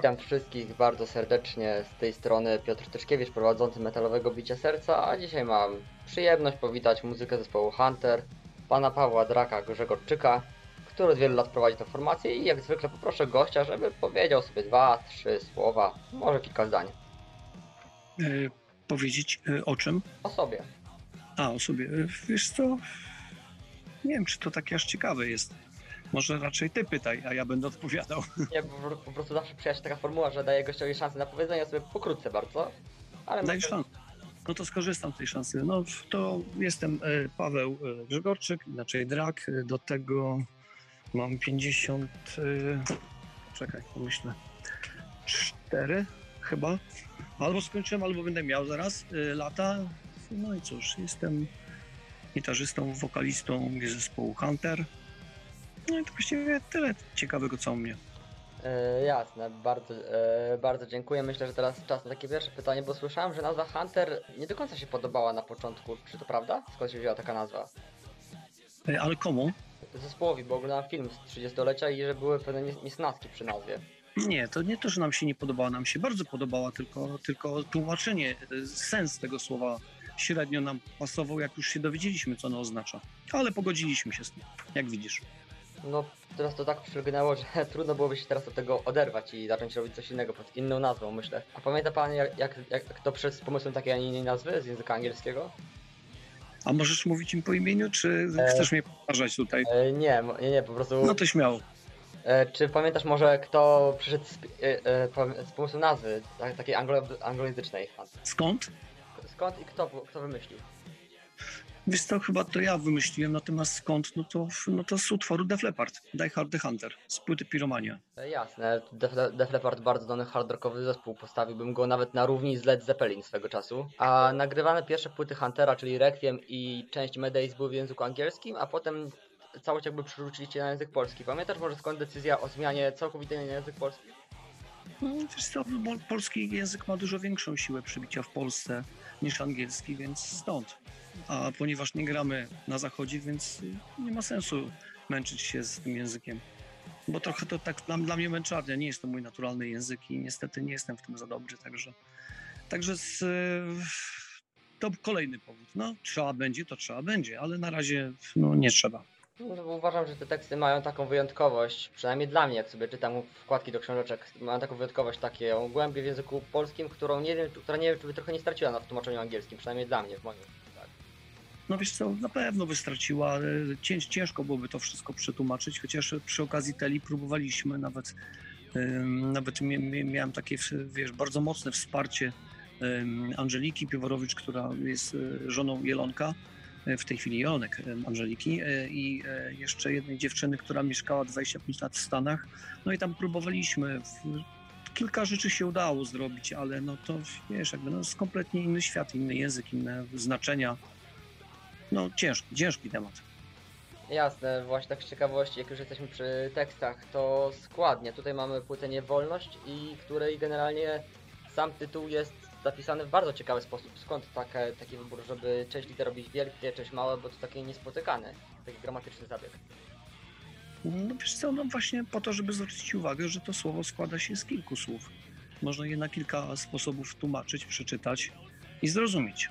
Witam wszystkich bardzo serdecznie z tej strony Piotr Tyszkiewicz, prowadzący metalowego bicia serca, a dzisiaj mam przyjemność powitać muzykę zespołu Hunter, pana Pawła Draka Grzegorczyka, który od wielu lat prowadzi tę formację i jak zwykle poproszę gościa, żeby powiedział sobie dwa, trzy słowa, może kilka zdań E, powiedzieć e, o czym? o sobie. A, o sobie. E, Wiesz co? Nie wiem, czy to takie aż ciekawe jest. Może raczej ty pytaj, a ja będę odpowiadał. Nie, po, po prostu zawsze przyjęła się taka formuła, że daje gościowi szansę na powiedzenie sobie pokrótce bardzo, ale Daj myślę- szansę. No to skorzystam z tej szansy. No to jestem e, Paweł e, Grzegorczyk, inaczej Drak. E, Do tego mam 50. e, Czekaj, pomyślę. 4 chyba. Albo skończyłem, albo będę miał zaraz lata. No i cóż, jestem gitarzystą, wokalistą zespołu Hunter. No i to właściwie tyle ciekawego co o mnie. E, jasne, bardzo, e, bardzo dziękuję. Myślę, że teraz czas na takie pierwsze pytanie, bo słyszałem, że nazwa Hunter nie do końca się podobała na początku. Czy to prawda? Skąd się wzięła taka nazwa? E, Ale komu? Zespołowi, bo oglądałem film z 30-lecia i że były pewne nies- niesnaski przy nazwie. Nie, to nie to, że nam się nie podobała, nam się bardzo podobała, tylko, tylko tłumaczenie, e, sens tego słowa średnio nam pasował, jak już się dowiedzieliśmy, co ono oznacza. Ale pogodziliśmy się z tym, jak widzisz. No, teraz to tak przylgnęło, że trudno byłoby się teraz od tego oderwać i zacząć robić coś innego pod inną nazwą, myślę. A pamięta pan, jak, jak, jak to przed z pomysłem takiej, a nie innej nazwy z języka angielskiego? A możesz mówić im po imieniu, czy E. chcesz mnie powtarzać tutaj? E, nie, nie, nie, po prostu... No to śmiało. E, czy pamiętasz może, kto przyszedł z, e, e, z pomysłu nazwy, tak, takiej anglo, anglojęzycznej? Skąd? Skąd i kto, kto wymyślił? Wiesz co, chyba to ja wymyśliłem, natomiast skąd, no to, no to z utworu Def Leppard, Die Hard the Hunter, z płyty Piromania. E, jasne, Def, Def Leppard bardzo dany hard rockowy zespół, postawiłbym go nawet na równi z Led Zeppelin swego czasu. A nagrywane pierwsze płyty Huntera, czyli Requiem i część Medays były w języku angielskim, a potem całość jakby przerzuciliście na język polski. Pamiętasz może skąd decyzja o zmianie całkowicie na język polski? No, wiesz co, polski język ma dużo większą siłę przybicia w Polsce niż angielski, więc stąd. A ponieważ nie gramy na zachodzie, więc nie ma sensu męczyć się z tym językiem. Bo trochę to tak dla, dla mnie męczarnia, nie jest to mój naturalny język i niestety nie jestem w tym za dobry, także, także z, to kolejny powód. No, trzeba będzie, to trzeba będzie, ale na razie no, nie trzeba. No, uważam, że te teksty mają taką wyjątkowość, przynajmniej dla mnie, jak sobie czytam wkładki do książeczek, mają taką wyjątkowość, taką głębię w języku polskim, którą nie wiem, która nie wiem, czy by trochę nie straciła na tłumaczeniu angielskim, przynajmniej dla mnie, w moim. Tak. No wiesz co, na pewno by straciła, ciężko byłoby to wszystko przetłumaczyć, chociaż przy okazji Teli próbowaliśmy nawet, nawet mia- mia- miałem takie, wiesz, bardzo mocne wsparcie Angeliki Piworowicz, która jest y, żoną Jelonka, w tej chwili Jelonek ym, Angeliki y, i jeszcze jednej dziewczyny, która mieszkała 25 lat w Stanach, no i tam próbowaliśmy, kilka rzeczy się udało zrobić, ale no to wiesz, jakby no, jest kompletnie inny świat, inny język, inne znaczenia, no ciężki, ciężki temat. Jasne, właśnie tak z ciekawości, jak już jesteśmy przy tekstach, to składnie. Tutaj mamy płytę Niewolność i której generalnie sam tytuł jest zapisany w bardzo ciekawy sposób. Skąd takie, taki wybór, żeby część liter robić wielkie, część małe, bo to takie niespotykane, taki gramatyczny zabieg. No wiesz co, no właśnie po to, żeby zwrócić uwagę, że to słowo składa się z kilku słów. Można je na kilka sposobów tłumaczyć, przeczytać i zrozumieć.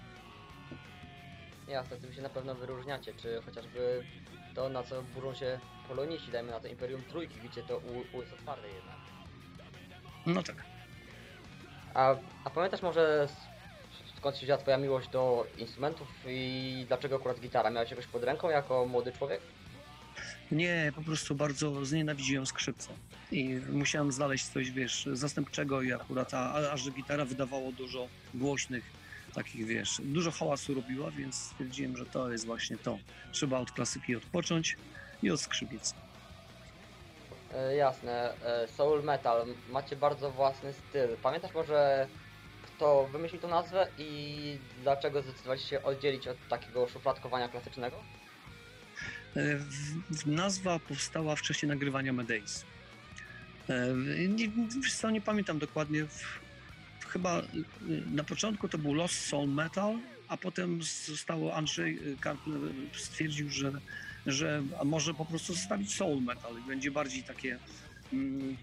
Jasne, tym się na pewno wyróżniacie, czy chociażby to, na co burzą się poloniści, dajmy na to Imperium Trójki, gdzie to U, U jest otwarte jednak. No tak. A, a pamiętasz może skąd się wzięła twoja miłość do instrumentów i dlaczego akurat gitara? Miałeś jakoś pod ręką jako młody człowiek? Nie, po prostu bardzo znienawidziłem skrzypce. I musiałem znaleźć coś, wiesz, zastępczego i akurat, a, a, a że gitara wydawało dużo głośnych, takich, wiesz, dużo hałasu robiła, więc stwierdziłem, że to jest właśnie to. Trzeba od klasyki odpocząć i od skrzypiec. E, jasne, e, soul metal, macie bardzo własny styl. Pamiętasz może kto wymyślił tą nazwę i dlaczego zdecydowaliście się oddzielić od takiego szufladkowania klasycznego? E, Nazwa powstała w czasie nagrywania Medays. E, Nie, wiesz co, nie pamiętam dokładnie. Chyba na początku to był Lost Soul Metal, a potem zostało Andrzej stwierdził, że, że może po prostu zostawić Soul Metal i będzie bardziej takie mm,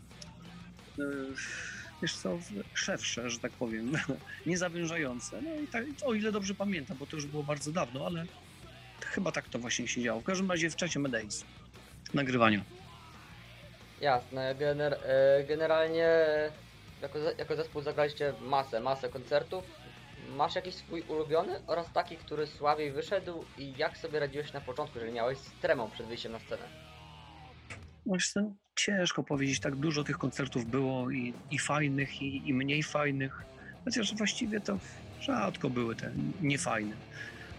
wiesz co, szewsze, że tak powiem, niezawężające. No i tak, o ile dobrze pamiętam, bo to już było bardzo dawno, ale chyba tak to właśnie się działo. W każdym razie w czasie Medays, nagrywania. Jasne, gener, e, generalnie jako, jako zespół zagraliście masę, masę koncertów. Masz jakiś swój ulubiony oraz taki, który słabiej wyszedł i jak sobie radziłeś na początku, jeżeli miałeś tremą przed wyjściem na scenę? Co, ciężko powiedzieć, tak dużo tych koncertów było i, i fajnych, i, i mniej fajnych, chociaż właściwie to rzadko były te niefajne.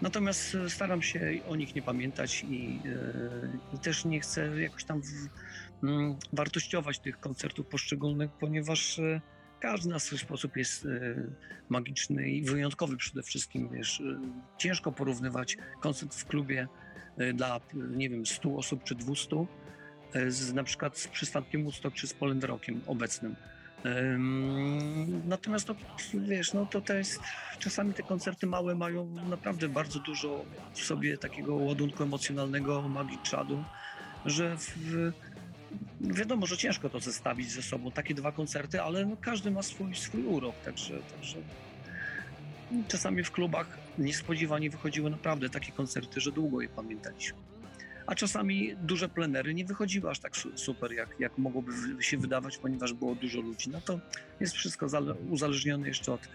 Natomiast e, staram się o nich nie pamiętać i, i też nie chcę jakoś tam w, mm, wartościować tych koncertów poszczególnych, ponieważ e, każdy na swój sposób jest e, magiczny i wyjątkowy przede wszystkim. Wiesz, e, ciężko porównywać koncert w klubie e, dla, nie wiem, 100 osób czy 200 e, z, na przykład z przystankiem Woodstock czy z Poland Rockiem obecnym. Ym, Natomiast wiesz, no to, to jest, czasami te koncerty małe mają naprawdę bardzo dużo w sobie takiego ładunku emocjonalnego, magii czadu, że w, wiadomo, że ciężko to zestawić ze sobą, takie dwa koncerty, ale no, każdy ma swój, swój urok, także, także czasami w klubach niespodziewanie wychodziły naprawdę takie koncerty, że długo je pamiętaliśmy a czasami duże plenery nie wychodziły aż tak su- super, jak, jak mogłoby się wydawać, ponieważ było dużo ludzi. No to jest wszystko zale- uzależnione jeszcze od,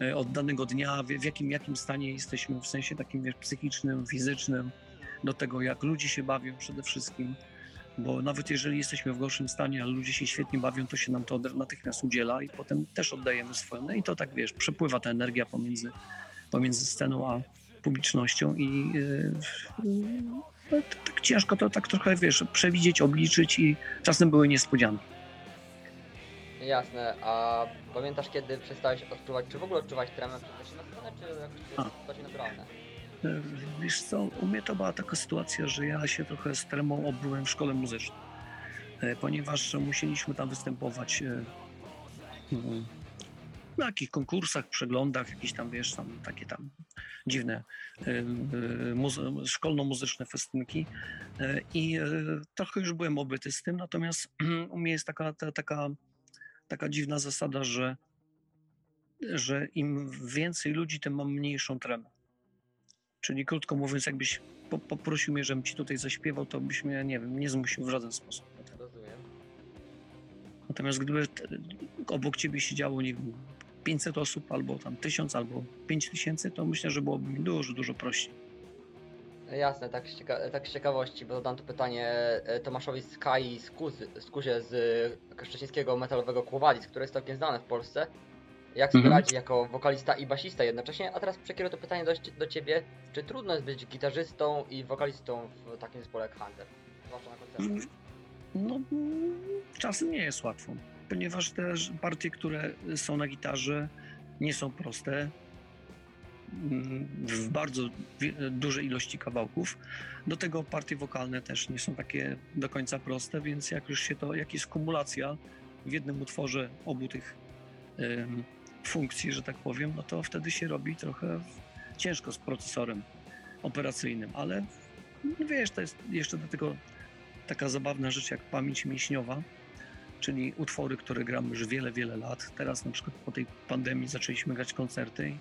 e, od danego dnia, w jakim, jakim stanie jesteśmy, w sensie takim wiesz, psychicznym, fizycznym, do tego jak ludzie się bawią przede wszystkim, bo nawet jeżeli jesteśmy w gorszym stanie, ale ludzie się świetnie bawią, to się nam to natychmiast udziela i potem też oddajemy swoje. No i to tak wiesz, przepływa ta energia pomiędzy, pomiędzy sceną a publicznością i yy, tak ciężko to tak trochę, wiesz, przewidzieć, obliczyć i czasem były niespodzianki. Jasne, a pamiętasz kiedy przestałeś odczuwać, czy w ogóle odczuwać tremę przed wyjściem na scenę, czy jakoś to bardziej naturalne? E, Wiesz co, u mnie to była taka sytuacja, że ja się trochę z tremą obyłem w szkole muzycznej, e, ponieważ musieliśmy tam występować e, mm, na jakichś konkursach, przeglądach, jakieś tam, wiesz, tam takie tam dziwne muzy- szkolno-muzyczne festynki i trochę już byłem obyty z tym, natomiast u mnie jest taka, ta, taka, taka dziwna zasada, że, że im więcej ludzi, tym mam mniejszą tremę. Czyli krótko mówiąc, jakbyś po, poprosił mnie, żebym ci tutaj zaśpiewał, to byś mnie, nie wiem, nie zmusił w żaden sposób. Rozumiem. Natomiast gdyby obok ciebie siedziało, nie wiem, 500 osób, albo tam 1000, albo 5000, to myślę, że byłoby mi dużo, dużo prościej. Jasne, tak z, cieka- tak z ciekawości, bo zadam to pytanie e, Tomaszowi Skai z, Kuzy, z szczecińskiego metalowego Kłowadis, które jest całkiem znane w Polsce. Jak sobie Mhm. radzi jako wokalista i basista jednocześnie? A teraz przekieruję to pytanie do, do ciebie. Czy trudno jest być gitarzystą i wokalistą w takim zespole jak Hunter? Zwłaszcza na koncertach. Mm, No, czasem nie jest łatwo, ponieważ te partie, które są na gitarze, nie są proste. mm, W bardzo dużej ilości kawałków. Do tego partie wokalne też nie są takie do końca proste, więc jak już się to, jak jest kumulacja w jednym utworze obu tych funkcji, że tak powiem, no to wtedy się robi trochę ciężko z procesorem operacyjnym, ale no wiesz, to jest jeszcze do tego taka zabawna rzecz jak pamięć mięśniowa, czyli utwory, które gramy już wiele, wiele lat. Teraz na przykład po tej pandemii zaczęliśmy grać koncerty i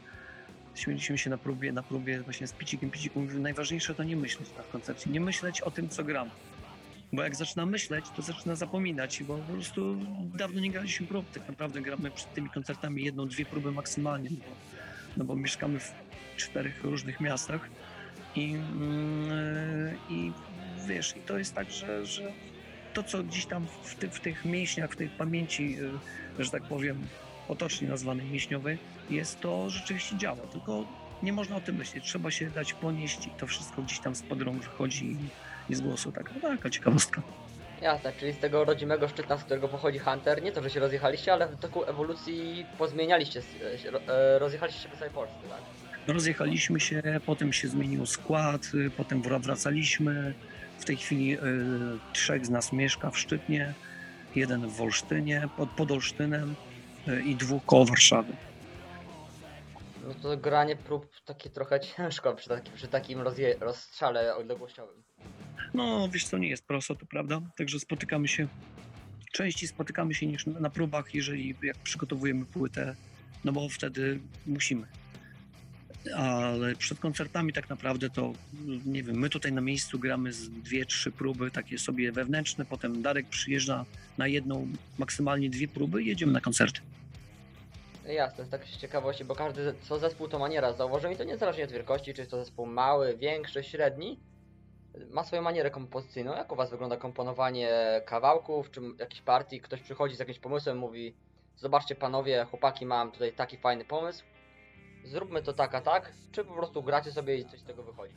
śmieliśmy się na próbie, na próbie właśnie z Picikiem. Picik mówił, najważniejsze to nie myśleć na koncercie, nie myśleć o tym, co gram. Bo jak zaczyna myśleć, to zaczyna zapominać, bo po prostu dawno nie graliśmy prób. Tak naprawdę gramy przed tymi koncertami jedną, dwie próby maksymalnie, no bo, no bo mieszkamy w czterech różnych miastach i, mm, i wiesz, i to jest tak, że, że to, co gdzieś tam w, ty, w tych mięśniach, w tej pamięci, y, że tak powiem, potocznie nazwanej mięśniowej, jest to rzeczywiście działa. Tylko nie można o tym myśleć. Trzeba się dać ponieść i to wszystko gdzieś tam spod rąk wychodzi i, z głosu. Tak, no, taka ciekawostka. Jasne, czyli z tego rodzimego Szczytna, z którego pochodzi Hunter, nie to, że się rozjechaliście, ale w toku ewolucji pozmienialiście, ro- e, rozjechaliście się po całej Polsce, tak? Rozjechaliśmy się, potem się zmienił skład, y, potem wra- wracaliśmy. W tej chwili y, trzech z nas mieszka w Szczytnie, jeden w Olsztynie, pod, pod Olsztynem y, i dwóch koło Warszawy. No to granie prób takie trochę ciężko przy, taki, przy takim rozje, rozstrzale odległościowym. No, wiesz co, nie jest prosto, to prawda. Także spotykamy się częściej spotykamy się niż na próbach, jeżeli jak przygotowujemy płytę, no bo wtedy musimy. Ale przed koncertami tak naprawdę to, nie wiem, my tutaj na miejscu gramy z dwie, trzy próby, takie sobie wewnętrzne, potem Darek przyjeżdża na jedną, maksymalnie dwie próby i jedziemy na koncerty. Jasne, tak z ciekawości, bo każdy co zespół to maniera. Zauważyłem i to niezależnie od wielkości, czy jest to zespół mały, większy, średni, ma swoją manierę kompozycyjną. Jak u Was wygląda komponowanie kawałków, czy jakiejś partii? Ktoś przychodzi z jakimś pomysłem, mówi zobaczcie panowie, chłopaki, mam tutaj taki fajny pomysł, zróbmy to tak, a tak, czy po prostu gracie sobie i coś z tego wychodzi?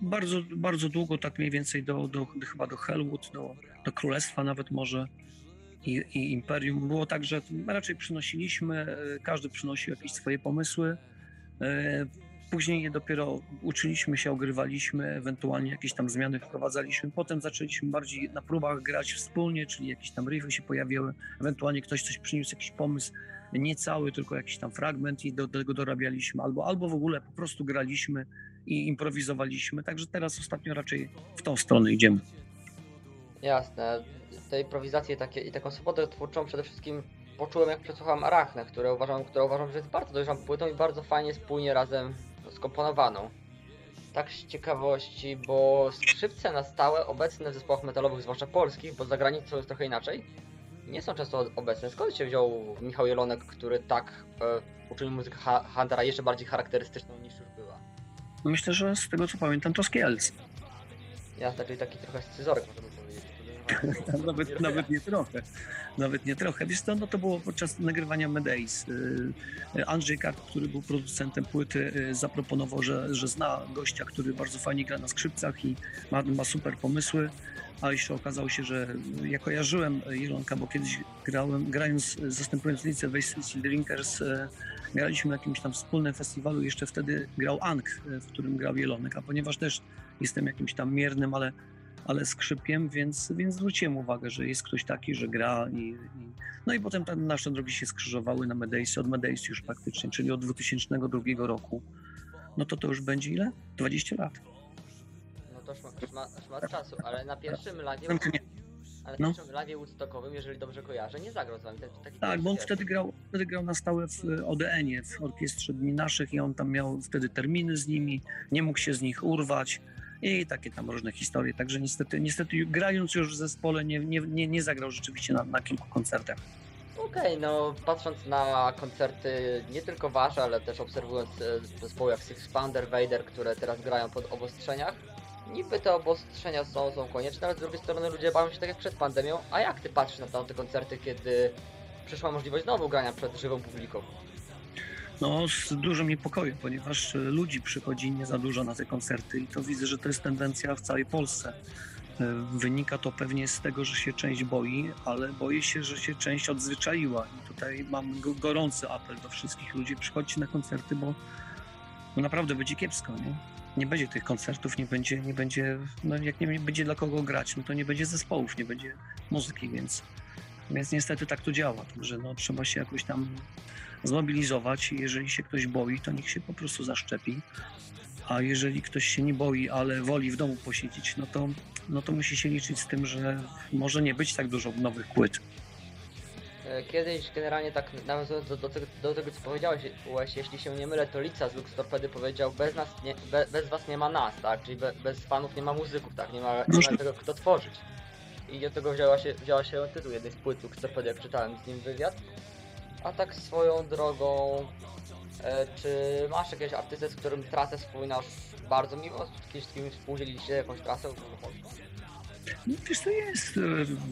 Bardzo, bardzo długo, tak mniej więcej do, do, do chyba do Hellwood, do, do Królestwa nawet może i, i Imperium. Było tak, że raczej przynosiliśmy, e, każdy przynosił jakieś swoje pomysły. Później je dopiero uczyliśmy się, ogrywaliśmy, ewentualnie jakieś tam zmiany wprowadzaliśmy. Potem zaczęliśmy bardziej na próbach grać wspólnie, czyli jakieś tam riffy się pojawiały, ewentualnie ktoś coś przyniósł, jakiś pomysł, nie cały, tylko jakiś tam fragment i do tego dorabialiśmy, albo, albo w ogóle po prostu graliśmy i improwizowaliśmy. Także teraz ostatnio raczej w tą stronę idziemy. Jasne. Te improwizacje takie i taką swobodę twórczą przede wszystkim poczułem jak przesłuchałem Arachnę, które uważam, która uważam, że jest bardzo dojrzałą płytą i bardzo fajnie spójnie razem skomponowaną. Tak z ciekawości, bo skrzypce na stałe obecne w zespołach metalowych, zwłaszcza polskich, bo za granicą jest trochę inaczej, nie są często obecne. Skąd się wziął Michał Jelonek, który tak e, uczynił muzykę ha- Huntera jeszcze bardziej charakterystyczną niż już była? Myślę, że z tego co pamiętam to z Kielc. Jasne, czyli taki trochę scyzoryk możemy powiedzieć. nawet, nawet nie trochę. Nawet nie trochę. Wiesz co, no to było podczas nagrywania Medeis. Yy, Andrzej Kart, który był producentem płyty, yy, zaproponował, że, że zna gościa, który bardzo fajnie gra na skrzypcach i ma, ma super pomysły. A jeszcze okazało się, że ja kojarzyłem Jelonka, bo kiedyś grałem, grając, zastępując Licę Waste Drinkers, yy, graliśmy na jakimś tam wspólnym festiwalu. Jeszcze wtedy grał Ank, w którym grał Jelonek, a ponieważ też jestem jakimś tam miernym, ale ale skrzypiem, więc, więc zwróciłem uwagę, że jest ktoś taki, że gra i, i no i potem tam nasze drogi się skrzyżowały na Medeisie, od Medeis już praktycznie, czyli od 2002 roku. No to to już będzie ile? 20 lat. No to szmat, czasu, ale na pierwszym nie. ale No. na pierwszym live Woodstockowym, jeżeli dobrze kojarzę, nie zagrał z wami. Taki, taki Tak, bo on wtedy grał, wtedy grał na stałe w ODN-ie, w Orkiestrze Dni Naszych i on tam miał wtedy terminy z nimi, nie mógł się z nich urwać i takie tam różne historie, także niestety, niestety grając już w zespole nie, nie, nie, nie zagrał rzeczywiście na, na kilku koncertach. Okej, no patrząc na koncerty nie tylko wasze, ale też obserwując e, zespoły jak Six Pounder, Vader, które teraz grają pod obostrzeniach, niby te obostrzenia są, są konieczne, ale z drugiej strony ludzie bawią się tak jak przed pandemią, a jak ty patrzysz na tamte koncerty, kiedy przyszła możliwość znowu grania przed żywą publiką? No, z dużym niepokojem, ponieważ e, ludzi przychodzi nie za dużo na te koncerty i to widzę, że to jest tendencja w całej Polsce. E, Wynika to pewnie z tego, że się część boi, ale boję się, że się część odzwyczaiła. I tutaj mam go- gorący apel do wszystkich ludzi, przychodźcie na koncerty, bo, bo naprawdę będzie kiepsko, nie? Nie będzie tych koncertów, nie będzie, nie będzie, no jak nie będzie dla kogo grać, no to nie będzie zespołów, nie będzie muzyki, więc, więc niestety tak to działa. Także no, trzeba się jakoś tam zmobilizować. Jeżeli się ktoś boi, to niech się po prostu zaszczepi. A jeżeli ktoś się nie boi, ale woli w domu posiedzieć, no to, no to musi się liczyć z tym, że może nie być tak dużo nowych płyt. E, Kiedyś generalnie tak nawiązując do, do, tego, do tego co powiedziałeś, Łeś, jeśli się nie mylę, to Lica z Lux Torpedy powiedział bez nas nie, be, bez was nie ma nas, tak? Czyli be, bez fanów nie ma muzyków, tak? Nie ma, nie ma tego kto tworzyć. I od tego wzięła się, wzięła się tytuł jednej z płyt Lux Torpedy, jak czytałem z nim wywiad. A tak swoją drogą, e, czy masz jakiegoś artystę, z którym trasę wspominasz bardzo miło? Z kimś, współdzieliliście jakąś trasę? No, wiesz, to jest e,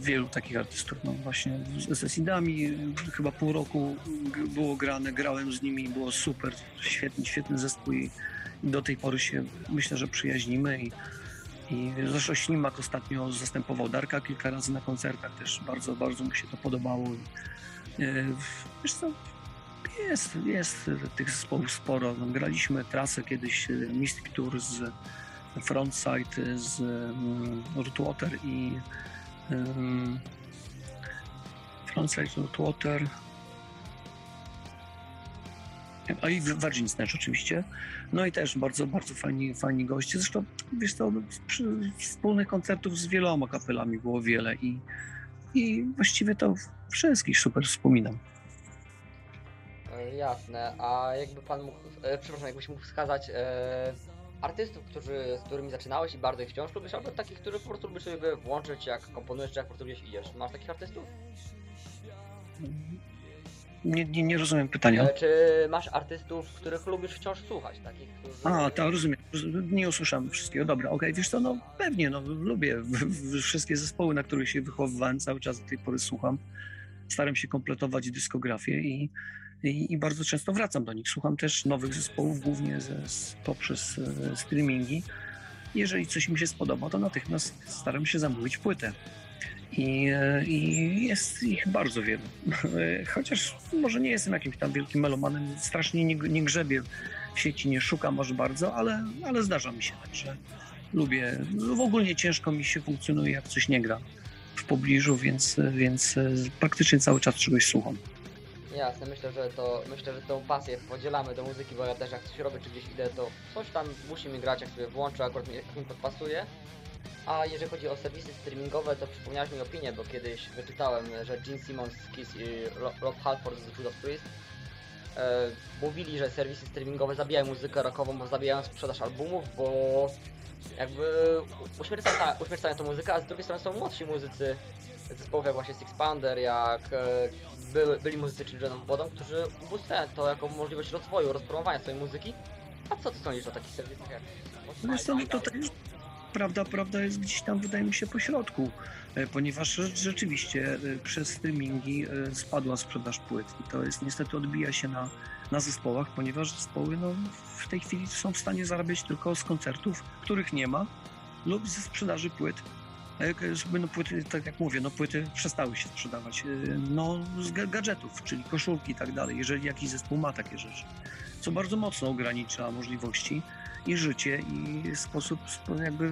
wielu takich artystów, no właśnie z, z Acidami e, chyba pół roku było grane, grałem z nimi, było super, świetny, świetny zespół i do tej pory się myślę, że przyjaźnimy i, i zresztą Ślimak ostatnio zastępował Darka kilka razy na koncertach, też bardzo, bardzo mi się to podobało. E, wiesz co, jest, jest tych zespołów sporo. No, graliśmy trasę kiedyś e, Mystic Tour z Frontside z um, Rootwater i um, Frontside Rootwater a i Virgin Snatch oczywiście. No i też bardzo, bardzo fajni, fajni goście. Zresztą, wiesz co, no, wspólnych koncertów z wieloma kapelami było wiele i i właściwie to wszystkich super wspominam. E, Jasne, a jakby pan mógł, e, przepraszam, jakbyś mógł wskazać e, artystów, którzy, z którymi zaczynałeś i bardzo ich wciąż lubisz, albo takich, których po prostu lubisz sobie włączyć, jak komponujesz, czy jak po prostu gdzieś idziesz. Masz takich artystów? Nie, nie, nie rozumiem pytania. E, czy masz artystów, których lubisz wciąż słuchać, takich, którzy... A, to rozumiem. Nie usłyszałem wszystkiego. Dobra, okej, wiesz co, no pewnie, no lubię wszystkie zespoły, na których się wychowywałem, cały czas do tej pory słucham. Staram się kompletować dyskografię i, i, i bardzo często wracam do nich. Słucham też nowych zespołów, głównie ze, z, poprzez e, streamingi. Jeżeli coś mi się spodoba, to natychmiast staram się zamówić płytę. I, e, I jest ich bardzo wielu. Chociaż może nie jestem jakimś tam wielkim melomanem, strasznie nie, nie grzebię w sieci, nie szukam aż bardzo, ale, ale zdarza mi się, także lubię. No, w ogóle ciężko mi się funkcjonuje, jak coś nie gra pobliżu, więc, więc e, praktycznie cały czas czegoś słucham. Jasne, myślę, że to, myślę, że tą pasję podzielamy do muzyki, bo ja też jak coś robię, czy gdzieś idę, to coś tam musi mi grać, jak sobie włączę, akurat mi, jak mi podpasuje. A jeżeli chodzi o serwisy streamingowe, to przypomniałeś mi opinię, bo kiedyś wyczytałem, że Gene Simmons z Kiss i Ro- Rob Halford z Judas Priest e, mówili, że serwisy streamingowe zabijają muzykę rockową, bo zabijają sprzedaż albumów, bo jakby uśmiercają, ta, uśmiercają tą muzykę, a z drugiej strony są młodsi muzycy zespołów jak właśnie Six Pounder, jak były, byli muzycy Children of Bodom, którzy ubóstwiają to jako możliwość rozwoju, rozpromowania swojej muzyki. A co ty sądzisz o takich serwisach jak no to tak, prawda, prawda jest gdzieś tam, wydaje mi się, po środku, e, ponieważ rze- rzeczywiście e, przez streamingi e, spadła sprzedaż płyt i to jest niestety odbija się na, na zespołach, ponieważ zespoły no, w tej chwili są w stanie zarabiać tylko z koncertów, których nie ma, lub ze sprzedaży płyt. No płyty, tak jak mówię, no płyty przestały się sprzedawać. No z ga- gadżetów, czyli koszulki i tak dalej, jeżeli jakiś zespół ma takie rzeczy, co bardzo mocno ogranicza możliwości i życie i sposób, spo- jakby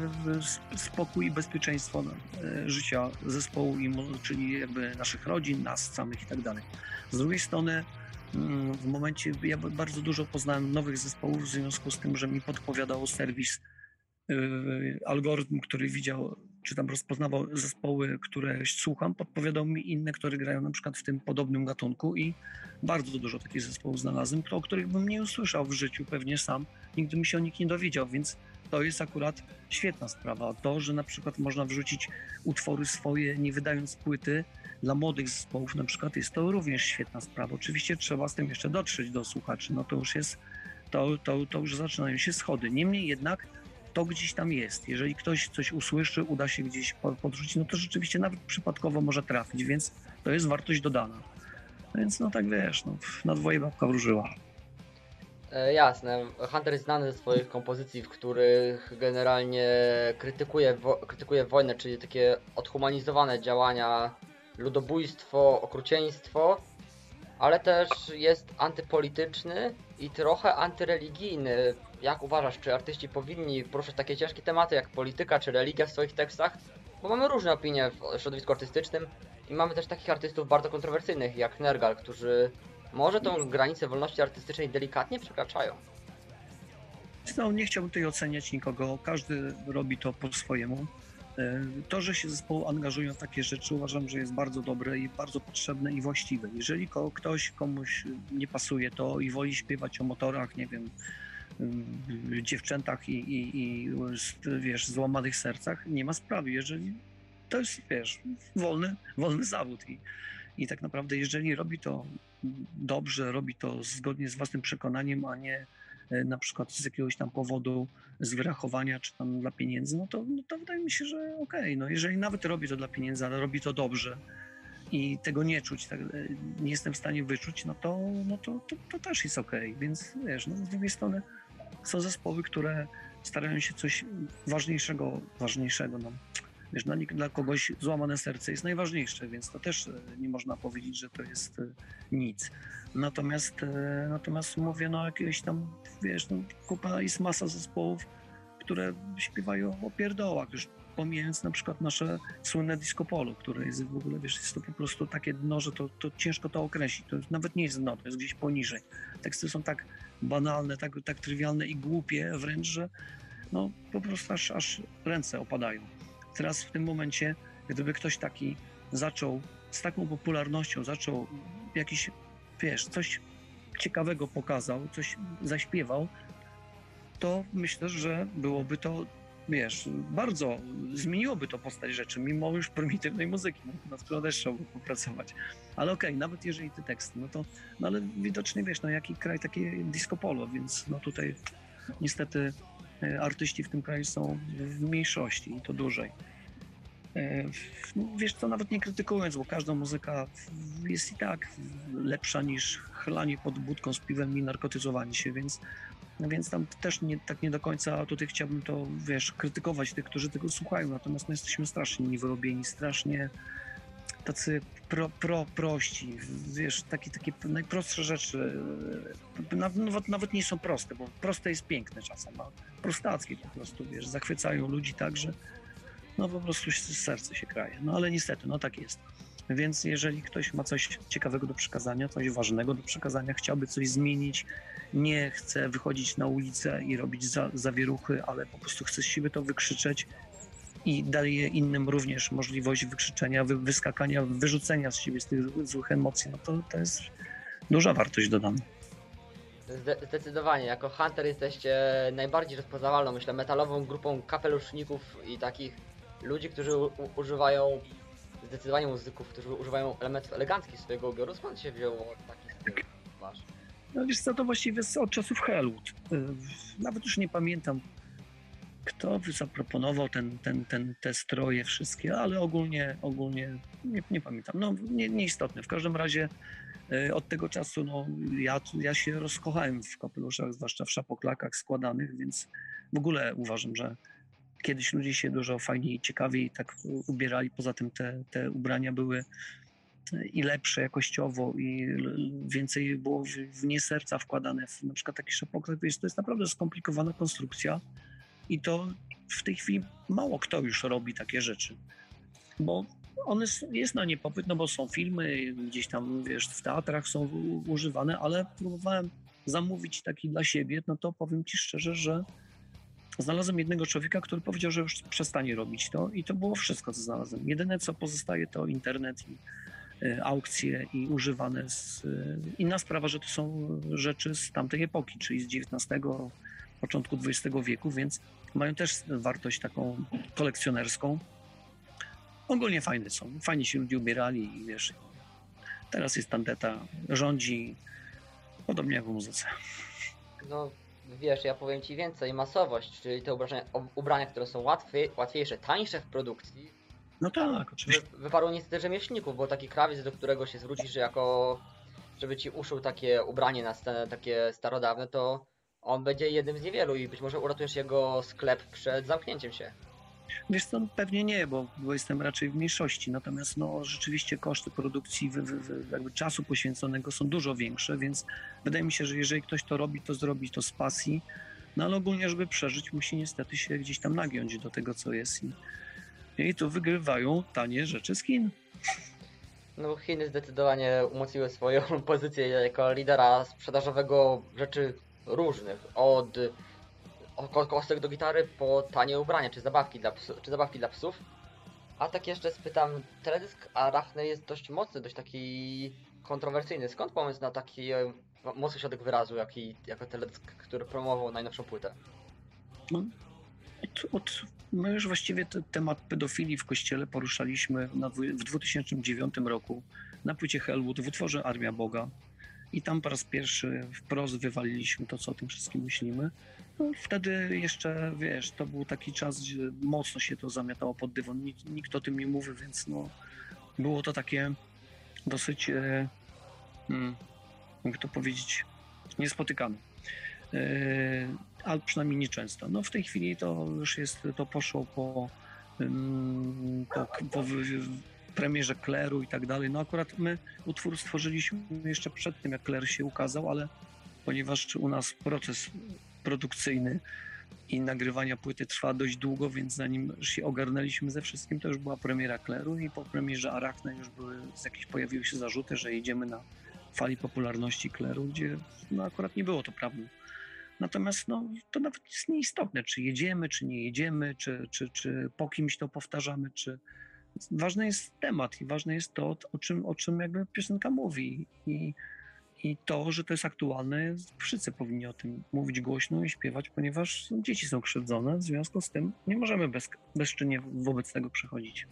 spokój i bezpieczeństwo e, życia zespołu, czyli jakby naszych rodzin, nas samych i tak dalej. Z drugiej strony mm, w momencie, ja bardzo dużo poznałem nowych zespołów w związku z tym, że mi podpowiadał serwis y, algorytm, który widział, czy tam rozpoznawał zespoły, które słucham, podpowiadał mi inne, które grają na przykład w tym podobnym gatunku i bardzo dużo takich zespołów znalazłem, o których bym nie usłyszał w życiu pewnie sam, nigdy mi się o nich nie dowiedział, więc to jest akurat świetna sprawa. To, że na przykład można wrzucić utwory swoje, nie wydając płyty, dla młodych zespołów na przykład jest to również świetna sprawa. Oczywiście trzeba z tym jeszcze dotrzeć do słuchaczy, no to już jest, to, to, to już zaczynają się schody. Niemniej jednak to gdzieś tam jest. Jeżeli ktoś coś usłyszy, uda się gdzieś po- podrzucić, no to rzeczywiście nawet przypadkowo może trafić, więc to jest wartość dodana. Więc no tak wiesz, no, na dwoje babka wróżyła. E, jasne. Hunter jest znany ze swoich kompozycji, w których generalnie krytykuje, wo- krytykuje wojnę, czyli takie odhumanizowane działania, ludobójstwo, okrucieństwo, ale też jest antypolityczny i trochę antyreligijny. Jak uważasz, czy artyści powinni poruszać takie ciężkie tematy jak polityka czy religia w swoich tekstach? Bo mamy różne opinie w środowisku artystycznym i mamy też takich artystów bardzo kontrowersyjnych jak Nergal, którzy może tą granicę wolności artystycznej delikatnie przekraczają. No, nie chciałbym tutaj oceniać nikogo, każdy robi to po swojemu. E, To, że się zespoły angażują w takie rzeczy, uważam, że jest bardzo dobre i bardzo potrzebne i właściwe. Jeżeli ktoś komuś nie pasuje to i woli śpiewać o motorach, nie wiem, ym, dziewczętach i, i, i wiesz, złamanych sercach, nie ma sprawy. Jeżeli to jest, wiesz, wolny, wolny zawód i, i tak naprawdę, jeżeli robi to dobrze, robi to zgodnie z własnym przekonaniem, a nie na przykład z jakiegoś tam powodu, z wyrachowania czy tam dla pieniędzy, no to, no to wydaje mi się, że okej, no jeżeli nawet robi to dla pieniędzy, ale robi to dobrze i tego nie czuć, tak, e, nie jestem w stanie wyczuć, no to, no to, to, to też jest okej, więc wiesz, no z drugiej strony są zespoły, które starają się coś ważniejszego, ważniejszego, no wiesz, dla, nik- dla kogoś złamane serce jest najważniejsze, więc to też e, nie można powiedzieć, że to jest e, nic. Natomiast, e, natomiast mówię, no jakieś tam, wiesz, no, kupa jest masa zespołów, które śpiewają o pierdołach, już pomijając na przykład nasze słynne disco polo, które jest w ogóle, wiesz, jest to po prostu takie dno, że to, to ciężko to określić, to nawet nie jest dno, to jest gdzieś poniżej. Teksty są tak banalne, tak, tak trywialne i głupie wręcz, że no po prostu aż, aż ręce opadają. Teraz w tym momencie, gdyby ktoś taki zaczął z taką popularnością, zaczął jakiś, wiesz, coś ciekawego pokazał, coś zaśpiewał, to myślę, że byłoby to, wiesz, bardzo zmieniłoby to postać rzeczy, mimo już prymitywnej muzyki, no, nad którą też trzeba popracować. Ale okej, nawet jeżeli te teksty, no to, no ale widocznie wiesz, no jaki kraj, takie disco polo, więc no tutaj niestety artyści w tym kraju są w mniejszości i to dużej. E, Wiesz co, nawet nie krytykując, bo każda muzyka jest i tak lepsza niż chlanie pod budką z piwem i narkotyzowanie się, więc, więc tam też nie, tak nie do końca tutaj chciałbym to, wiesz, krytykować tych, którzy tego słuchają, natomiast my jesteśmy strasznie niewyrobieni, strasznie tacy pro, pro, prości, wiesz, takie, takie najprostsze rzeczy, e, nawet, nawet nie są proste, bo proste jest piękne czasem, a prostackie po prostu, wiesz, zachwycają ludzi tak, że no po prostu serce się kraje. No ale niestety, no tak jest. Więc jeżeli ktoś ma coś ciekawego do przekazania, coś ważnego do przekazania, chciałby coś zmienić, nie chce wychodzić na ulicę i robić za, zawieruchy, ale po prostu chce z siebie to wykrzyczeć i daje innym również możliwość wykrzyczenia, wy, wyskakania, wyrzucenia z siebie z tych złych emocji, no to, to jest duża wartość dodana. Zde zdecydowanie, jako Hunter jesteście najbardziej rozpoznawalną, myślę, metalową grupą kapeluszników i takich ludzi, którzy używają zdecydowanie muzyków, którzy używają elementów eleganckich swojego ubioru. Skąd się wzięło taki styl wasz? No wiesz co, to właściwie od czasów Hellwood. Y, nawet już nie pamiętam, kto zaproponował ten, ten, ten, te stroje wszystkie, ale ogólnie, ogólnie nie, nie pamiętam. No nie, nieistotne. W każdym razie y, od tego czasu no, ja, ja się rozkochałem w kapeluszach, zwłaszcza w szapoklakach składanych, więc w ogóle uważam, że kiedyś ludzie się dużo fajniej i ciekawiej tak ubierali. Poza tym te, te ubrania były i lepsze jakościowo i więcej było w, w nie serca wkładane. W, na przykład taki szapoklak to jest, to jest naprawdę skomplikowana konstrukcja i to w tej chwili mało kto już robi takie rzeczy, bo one jest na nie popyt, no bo są filmy, gdzieś tam wiesz, w teatrach są używane, ale próbowałem zamówić taki dla siebie, no to powiem ci szczerze, że znalazłem jednego człowieka, który powiedział, że już przestanie robić to i to było wszystko, co znalazłem. Jedyne, co pozostaje, to internet i y, aukcje i używane z... Inna sprawa, że to są rzeczy z tamtej epoki, czyli z XIX, początku XX wieku, więc mają też wartość taką kolekcjonerską. Ogólnie fajne są. Fajnie się ludzie ubierali i wiesz, teraz jest tandeta, rządzi, podobnie jak w muzyce. No, wiesz, ja powiem ci więcej, masowość, czyli te ubrania, ubrania które są łatwiej, łatwiejsze, tańsze w produkcji. No tak, oczywiście. Wy, wyparło niestety rzemieślników, bo taki krawiec, do którego się zwrócisz jako, żeby ci uszył takie ubranie na scenę, takie starodawne, to on będzie jednym z niewielu i być może uratujesz jego sklep przed zamknięciem się. Wiesz co, pewnie nie, bo, bo jestem raczej w mniejszości, natomiast no, rzeczywiście koszty produkcji, w, w, jakby czasu poświęconego są dużo większe, więc wydaje mi się, że jeżeli ktoś to robi, to zrobi to z pasji, no ale ogólnie, żeby przeżyć, musi niestety się gdzieś tam nagiąć do tego, co jest i, i tu wygrywają tanie rzeczy z Chin. No Chiny zdecydowanie umocniły swoją pozycję jako lidera sprzedażowego rzeczy różnych, od kostek do gitary po tanie ubrania, czy zabawki dla, psu, czy zabawki dla psów. A tak jeszcze spytam, teledysk Arachne jest dość mocny, dość taki kontrowersyjny. Skąd pomysł na taki e, mocny środek wyrazu, jaki, jako teledysk, który promował najnowszą płytę? No, od, od, my już właściwie te, temat pedofilii w kościele poruszaliśmy na, w 2009 roku na płycie Hellwood w utworze Armia Boga. I tam po raz pierwszy wprost wywaliliśmy to, co o tym wszystkim myślimy. No, wtedy jeszcze, wiesz, to był taki czas, gdzie mocno się to zamiatało pod dywan. Nikt, nikt o tym nie mówi, więc no, było to takie dosyć, e, hmm, jak to powiedzieć, niespotykane. E, ale przynajmniej nieczęsto. No w tej chwili to już jest, to poszło po, po, po premierze Kleru i tak dalej. No akurat my utwór stworzyliśmy jeszcze przed tym, jak Kler się ukazał, ale ponieważ u nas proces produkcyjny i nagrywania płyty trwa dość długo, więc zanim się ogarnęliśmy ze wszystkim, to już była premiera Kleru i po premierze Arachne już były, jakieś pojawiły się zarzuty, że jedziemy na fali popularności Kleru, gdzie no akurat nie było to prawdą. Natomiast no, to nawet jest nieistotne, czy jedziemy, czy nie jedziemy, czy, czy, czy po kimś to powtarzamy, czy, ważny jest temat i ważne jest to, o czym, o czym jakby piosenka mówi. I, I to, że to jest aktualne, wszyscy powinni o tym mówić głośno i śpiewać, ponieważ dzieci są krzywdzone, w związku z tym nie możemy bez, bezczynnie wobec tego przechodzić.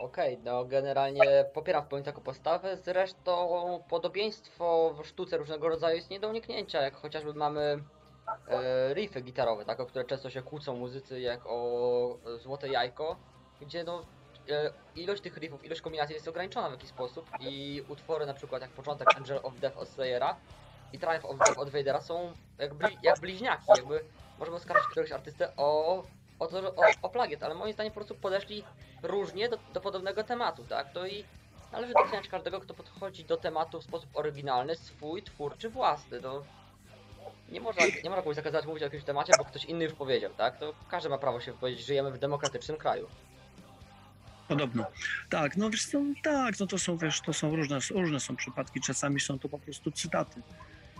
Okej, no generalnie popieram w pełni taką postawę, zresztą podobieństwo w sztuce różnego rodzaju jest nie do uniknięcia, jak chociażby mamy e, riffy gitarowe, tak, o które często się kłócą muzycy, jak o Złote Jajko, gdzie no e, ilość tych riffów, ilość kombinacji jest ograniczona w jakiś sposób i utwory na przykład jak początek Angel of Death od Slayera i Triumph of Death od Vadera są jak, bli, jak bliźniaki, jakby możemy oskarżyć któregoś artystę o, o, to, o, o plagiat, ale moim zdaniem po prostu podeszli różnie do, do podobnego tematu, tak? To i należy doceniać każdego, kto podchodzi do tematu w sposób oryginalny, swój, twórczy, własny. To nie można, nie można komuś zakazać mówić o jakimś temacie, bo ktoś inny już powiedział, tak? To każdy ma prawo się wypowiedzieć, żyjemy w demokratycznym kraju. Podobno. Tak, no wiesz co, tak, no to są, wiesz, to są różne, różne są przypadki, czasami są to po prostu cytaty.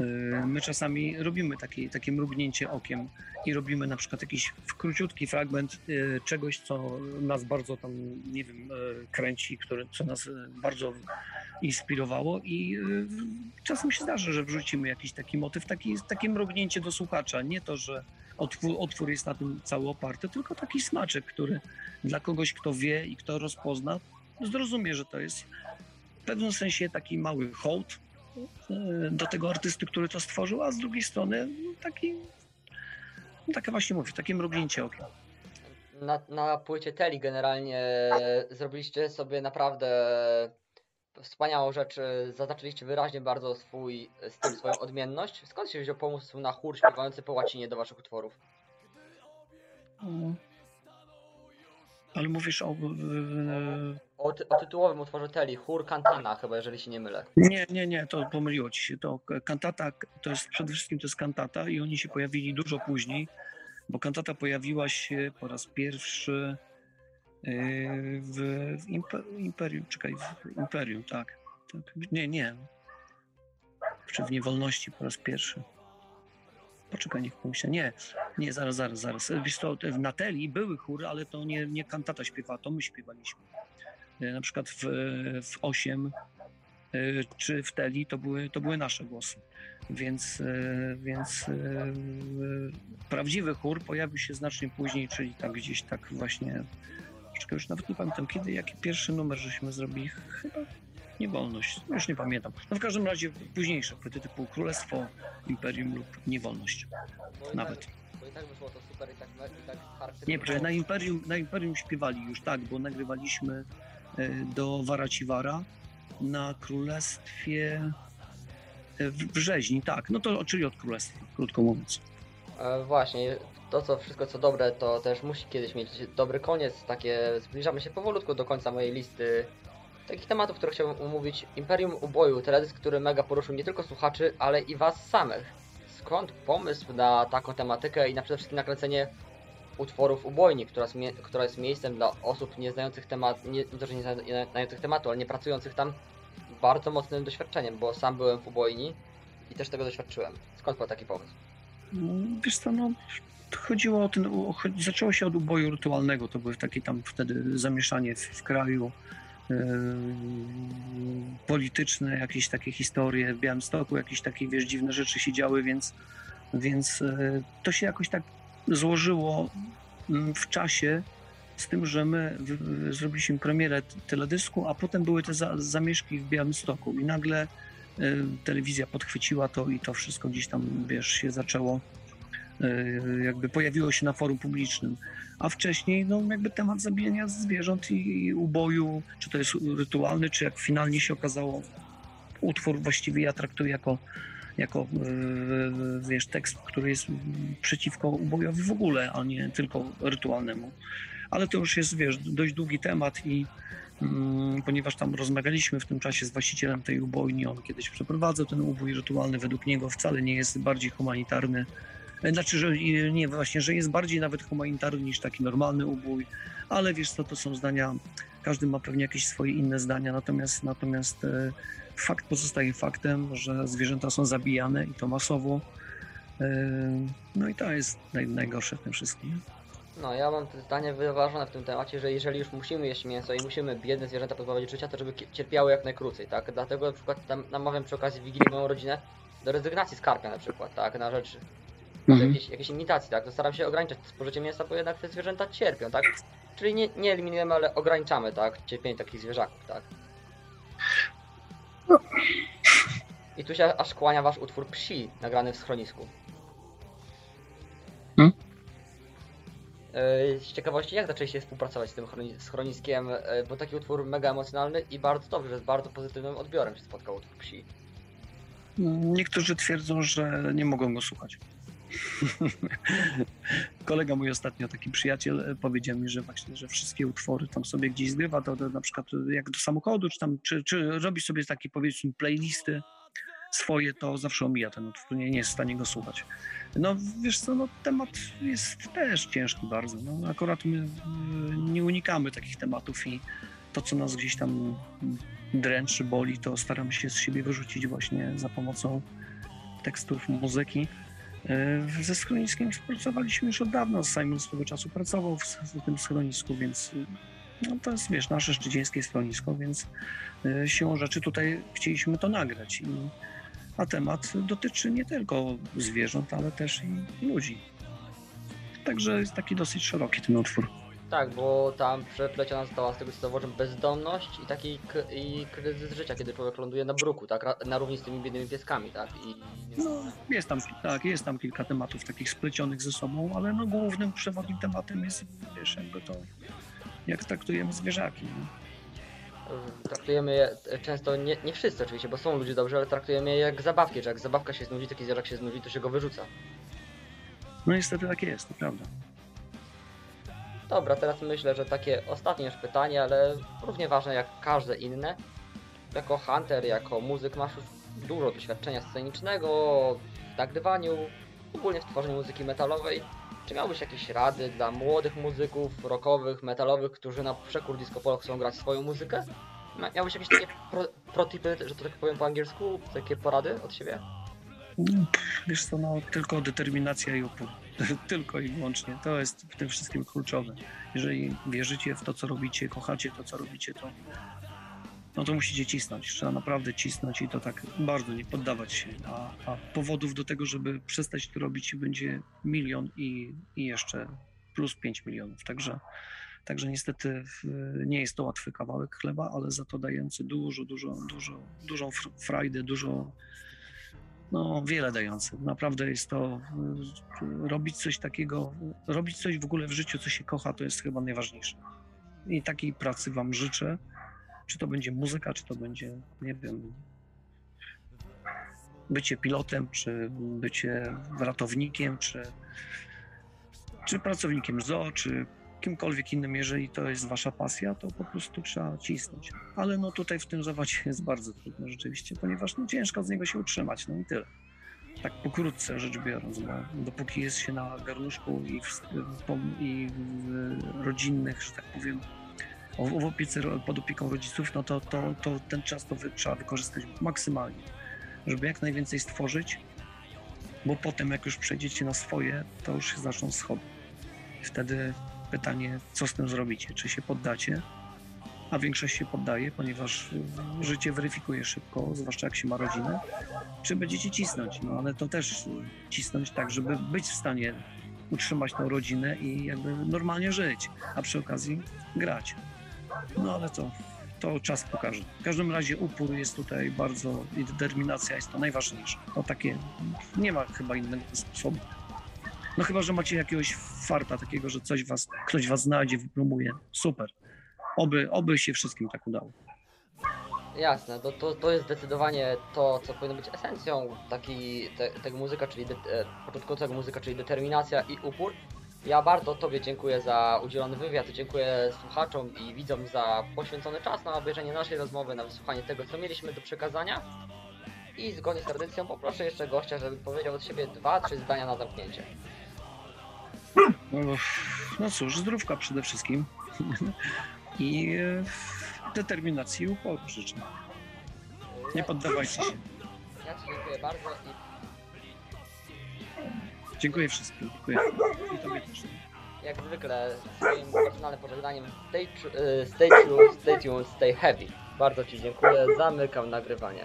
Yy, My czasami robimy takie, takie mrugnięcie okiem i robimy na przykład jakiś króciutki fragment yy, czegoś, co nas bardzo tam, nie wiem, yy, kręci, które, co nas bardzo inspirowało i czasem się zdarza, że wrzucimy jakiś taki motyw, taki, takie mrugnięcie do słuchacza. Nie to, że otwór, otwór jest na tym cały oparty, tylko taki smaczek, który dla kogoś, kto wie i kto rozpozna, zrozumie, że to jest w pewnym sensie taki mały hołd e, do tego artysty, który to stworzył, a z drugiej strony taki, no, takie właśnie mówię, takie mrugnięcie okiem. Na, na płycie Teli generalnie zrobiliście sobie naprawdę wspaniałą rzecz, e, zaznaczyliście wyraźnie bardzo swój styl, swoją odmienność. Skąd się wziął pomysł na chór śpiewający po łacinie do waszych utworów? Ale mówisz o... e, O, ty, o tytułowym utworze Teli, chór Cantana chyba, jeżeli się nie mylę. Nie, nie, nie, to pomyliło ci się. To kantata, to jest przede wszystkim to jest kantata i oni się pojawili dużo później, bo kantata pojawiła się po raz pierwszy w, w impe- Imperium, czekaj, w Imperium, tak. tak. Nie, nie. Czy w niewolności po raz pierwszy. Poczekaj, niech pomyślę. Nie, nie, zaraz, zaraz, zaraz. Wiesz w Nateli były chóry, ale to nie, nie kantata śpiewała, to my śpiewaliśmy. Yy, Na przykład w, w 8 y, czy w Teli, to były, to były nasze głosy. Więc, więc prawdziwy chór pojawił się znacznie później, czyli tak gdzieś tak właśnie, czekaj, już nawet nie pamiętam kiedy, jaki pierwszy numer żeśmy zrobili, chyba Niewolność, już nie pamiętam. No w każdym razie późniejsze płyty typu Królestwo, Imperium lub Niewolność Bo nawet. Tak, bo i tak wyszło to super i tak, i tak. Nie, proszę, na Imperium, na Imperium śpiewali już tak, bo nagrywaliśmy y, do Waraciwara na Królestwie y, w w Rzeźni, tak, no to czyli od Królestwa, krótko mówiąc. E, właśnie, to co wszystko co dobre, to też musi kiedyś mieć dobry koniec. Takie zbliżamy się powolutku do końca mojej listy takich tematów, które chciałbym omówić. Imperium Uboju, teledysk, który mega poruszył nie tylko słuchaczy, ale i was samych. Skąd pomysł na taką tematykę i na przede wszystkim nakręcenie utworów ubojni, która która jest miejscem dla osób nie znających temat, nie, nie znających tematu, ale nie pracujących tam bardzo mocnym doświadczeniem, bo sam byłem w ubojni i też tego doświadczyłem. Skąd był taki pomysł? Mm, Wiesz co, no, chodziło o ten, zaczęło się od uboju rytualnego, to były takie tam wtedy zamieszanie w, w kraju, yy, polityczne, jakieś takie historie, w Białymstoku jakieś takie, wiesz, dziwne rzeczy się działy, więc, więc yy, to się jakoś tak złożyło mm, w czasie z tym, że my zrobiliśmy premierę teledysku, a potem były te za, zamieszki w Białymstoku. I nagle y, telewizja podchwyciła to i to wszystko gdzieś tam, wiesz, się zaczęło, jakby pojawiło się na forum publicznym. A wcześniej, no jakby temat zabijania zwierząt i, i uboju, czy to jest rytualny, czy jak finalnie się okazało, utwór właściwie ja traktuję jako, jako y, wiesz, tekst, który jest przeciwko ubojowi w ogóle, a nie tylko rytualnemu. Ale to już jest, wiesz, dość długi temat i Mm, ponieważ tam rozmawialiśmy w tym czasie z właścicielem tej ubojni, on kiedyś przeprowadzał ten ubój rytualny, według niego wcale nie jest bardziej humanitarny. Znaczy, że nie, właśnie, że jest bardziej nawet humanitarny niż taki normalny ubój, ale wiesz co, to są zdania, każdy ma pewnie jakieś swoje inne zdania, natomiast, natomiast e, fakt pozostaje faktem, że zwierzęta są zabijane i to masowo. E, No i to jest naj, najgorsze w tym wszystkim. No, ja mam zdanie wyważone w tym temacie, że jeżeli już musimy jeść mięso i musimy biedne zwierzęta pozbawić życia, to żeby cierpiały jak najkrócej, tak? Dlatego na przykład tam namawiam przy okazji Wigilii moją rodzinę do rezygnacji z karpia na przykład, tak? Na rzecz Mhm. jakiejś, jakiejś imitacji, tak? To staram się ograniczać spożycie mięsa, bo jednak te zwierzęta cierpią, tak? Czyli nie, nie eliminujemy, ale ograniczamy, tak? Cierpienie takich zwierzaków, tak? I tu się aż kłania wasz utwór Psi, nagrany w schronisku. Hmm? Z ciekawości, jak zaczęliście współpracować z tym chroni- schroniskiem, bo taki utwór mega emocjonalny i bardzo dobrze, że z bardzo pozytywnym odbiorem się spotkał utwór Psi. Niektórzy twierdzą, że nie mogą go słuchać. Kolega mój ostatnio, taki przyjaciel, e, powiedział mi, że właśnie, że wszystkie utwory tam sobie gdzieś zgrywa, to, to na przykład jak do samochodu, czy tam, czy, czy robi sobie takie powiedzmy playlisty swoje, to zawsze omija ten utwór, nie, nie jest w stanie go słuchać. No wiesz co, no temat jest też ciężki bardzo. No, akurat my y, nie unikamy takich tematów i to, co nas gdzieś tam dręczy, boli, to staramy się z siebie wyrzucić właśnie za pomocą tekstów, muzyki. E, Ze schroniskiem współpracowaliśmy już od dawna. Simon swego czasu pracował w, w tym schronisku, więc y, no to jest, wiesz, nasze szczecińskie schronisko, więc y, siłą rzeczy tutaj chcieliśmy to nagrać. I, a temat dotyczy nie tylko zwierząt, ale też i ludzi. Także jest taki dosyć szeroki ten utwór. Tak, bo tam przepleciona została z tego co zauważyłem bezdomność i taki k- i kryzys życia, kiedy człowiek ląduje na bruku, tak? Ra- Na równi z tymi biednymi pieskami, tak? I No, jest tam, tak, jest tam kilka tematów takich splecionych ze sobą, ale no głównym przewodnim tematem jest, wiesz, jakby to, jak traktujemy zwierzaki. no. y, traktujemy je e, często, nie, nie wszyscy oczywiście, bo są ludzie dobrzy, ale traktujemy je jak zabawki, że jak zabawka się znudzi, taki zwierzak się znudzi, to się go wyrzuca. No niestety tak jest, to prawda. Dobra, teraz myślę, że takie ostatnie już pytanie, ale równie ważne jak każde inne. Jako hunter, jako muzyk masz już dużo doświadczenia scenicznego w nagrywaniu, ogólnie w tworzeniu muzyki metalowej. Czy miałbyś jakieś rady dla młodych muzyków, rockowych, metalowych, którzy na przekór disco polo chcą grać swoją muzykę? Miałbyś jakieś takie pro, protipy, że to tak powiem po angielsku, takie porady od siebie? Wiesz co, no tylko determinacja i upór. tylko i wyłącznie. To jest w tym wszystkim kluczowe. Jeżeli wierzycie w to, co robicie, kochacie to, co robicie, to no to musicie cisnąć. Trzeba naprawdę cisnąć i to tak bardzo nie poddawać się. A, a powodów do tego, żeby przestać to robić będzie milion i, i jeszcze plus 5 milionów. Także, także niestety nie jest to łatwy kawałek chleba, ale za to dający dużo, dużo, dużo, dużą fr- frajdę, dużo no, wiele dający. Naprawdę jest to y, robić coś takiego, robić coś w ogóle w życiu, co się kocha, to jest chyba najważniejsze. I takiej pracy Wam życzę. Czy to będzie muzyka, czy to będzie, nie wiem, bycie pilotem, czy bycie ratownikiem, czy, czy pracownikiem zoo, czy kimkolwiek innym, jeżeli to jest wasza pasja, to po prostu trzeba cisnąć. Ale no tutaj w tym zawodzie jest bardzo trudno rzeczywiście, ponieważ no ciężko z niego się utrzymać, no i tyle. Tak pokrótce rzecz biorąc, bo dopóki jest się na garnuszku i w, i w rodzinnych, że tak powiem, w, opiece, pod opieką rodziców, no to, to, to ten czas to wy, trzeba wykorzystać maksymalnie, żeby jak najwięcej stworzyć, bo potem jak już przejdziecie na swoje, to już się zaczną schody. Wtedy pytanie, co z tym zrobicie? Czy się poddacie? A większość się poddaje, ponieważ życie weryfikuje szybko, zwłaszcza jak się ma rodzinę. Czy będziecie cisnąć? No ale to też cisnąć tak, żeby być w stanie utrzymać tą rodzinę i jakby normalnie żyć, a przy okazji grać. No ale to, to czas pokaże. W każdym razie upór jest tutaj bardzo i determinacja jest to najważniejsze. To takie, nie ma chyba innego sposobu. No chyba, że macie jakiegoś farta takiego, że coś was, ktoś was znajdzie, wypromuje. Super. Oby, oby się wszystkim tak udało. Jasne, to, to, to jest zdecydowanie to, co powinno być esencją takiej te, tego muzyka, czyli de, e, muzyka, czyli determinacja i upór. Ja bardzo Tobie dziękuję za udzielony wywiad, dziękuję słuchaczom i widzom za poświęcony czas na obejrzenie naszej rozmowy, na wysłuchanie tego, co mieliśmy do przekazania. I zgodnie z tradycją poproszę jeszcze gościa, żeby powiedział od siebie dwa, trzy zdania na zamknięcie. No, no cóż, zdrówka przede wszystkim. I determinacji i uporu życzę. Nie poddawajcie się. Ja Ci dziękuję bardzo i Dziękuję wszystkim. Dziękuję. I tobie też. jak zwykle swoim personalnym pożegnaniem stay, y, stay true, stay tuned, stay heavy. Bardzo Ci dziękuję, zamykam nagrywanie.